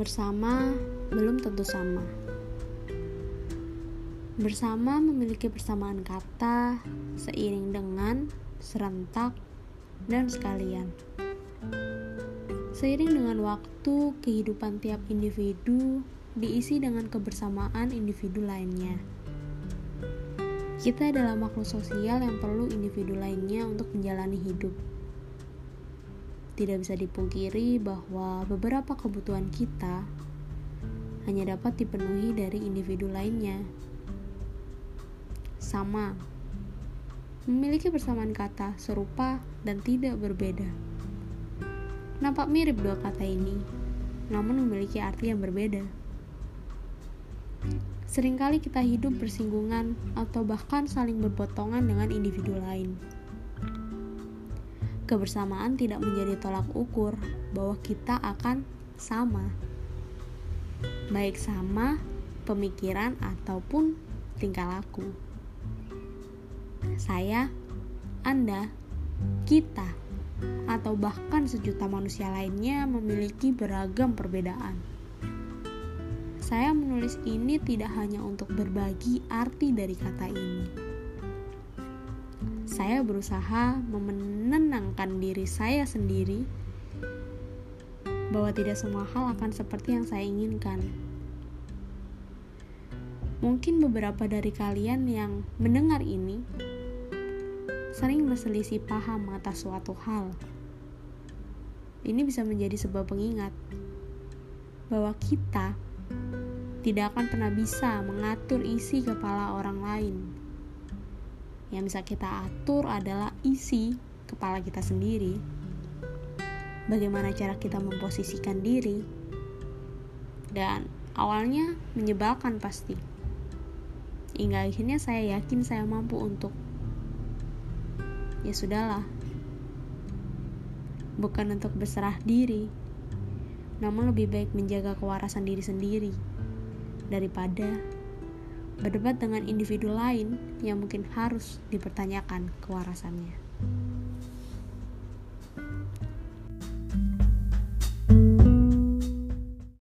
Bersama belum tentu sama. Bersama memiliki persamaan kata seiring dengan serentak dan sekalian. Seiring dengan waktu, kehidupan tiap individu diisi dengan kebersamaan individu lainnya. Kita adalah makhluk sosial yang perlu individu lainnya untuk menjalani hidup tidak bisa dipungkiri bahwa beberapa kebutuhan kita hanya dapat dipenuhi dari individu lainnya. Sama, memiliki persamaan kata serupa dan tidak berbeda. Nampak mirip dua kata ini, namun memiliki arti yang berbeda. Seringkali kita hidup bersinggungan atau bahkan saling berpotongan dengan individu lain kebersamaan tidak menjadi tolak ukur bahwa kita akan sama, baik sama pemikiran ataupun tingkah laku. Saya, Anda, kita, atau bahkan sejuta manusia lainnya memiliki beragam perbedaan. Saya menulis ini tidak hanya untuk berbagi arti dari kata ini saya berusaha menenangkan diri saya sendiri bahwa tidak semua hal akan seperti yang saya inginkan. Mungkin beberapa dari kalian yang mendengar ini sering berselisih paham atas suatu hal. Ini bisa menjadi sebuah pengingat bahwa kita tidak akan pernah bisa mengatur isi kepala orang lain yang bisa kita atur adalah isi kepala kita sendiri. Bagaimana cara kita memposisikan diri, dan awalnya menyebalkan pasti. Hingga akhirnya saya yakin saya mampu untuk. Ya sudahlah, bukan untuk berserah diri, namun lebih baik menjaga kewarasan diri sendiri. Daripada berdebat dengan individu lain yang mungkin harus dipertanyakan kewarasannya.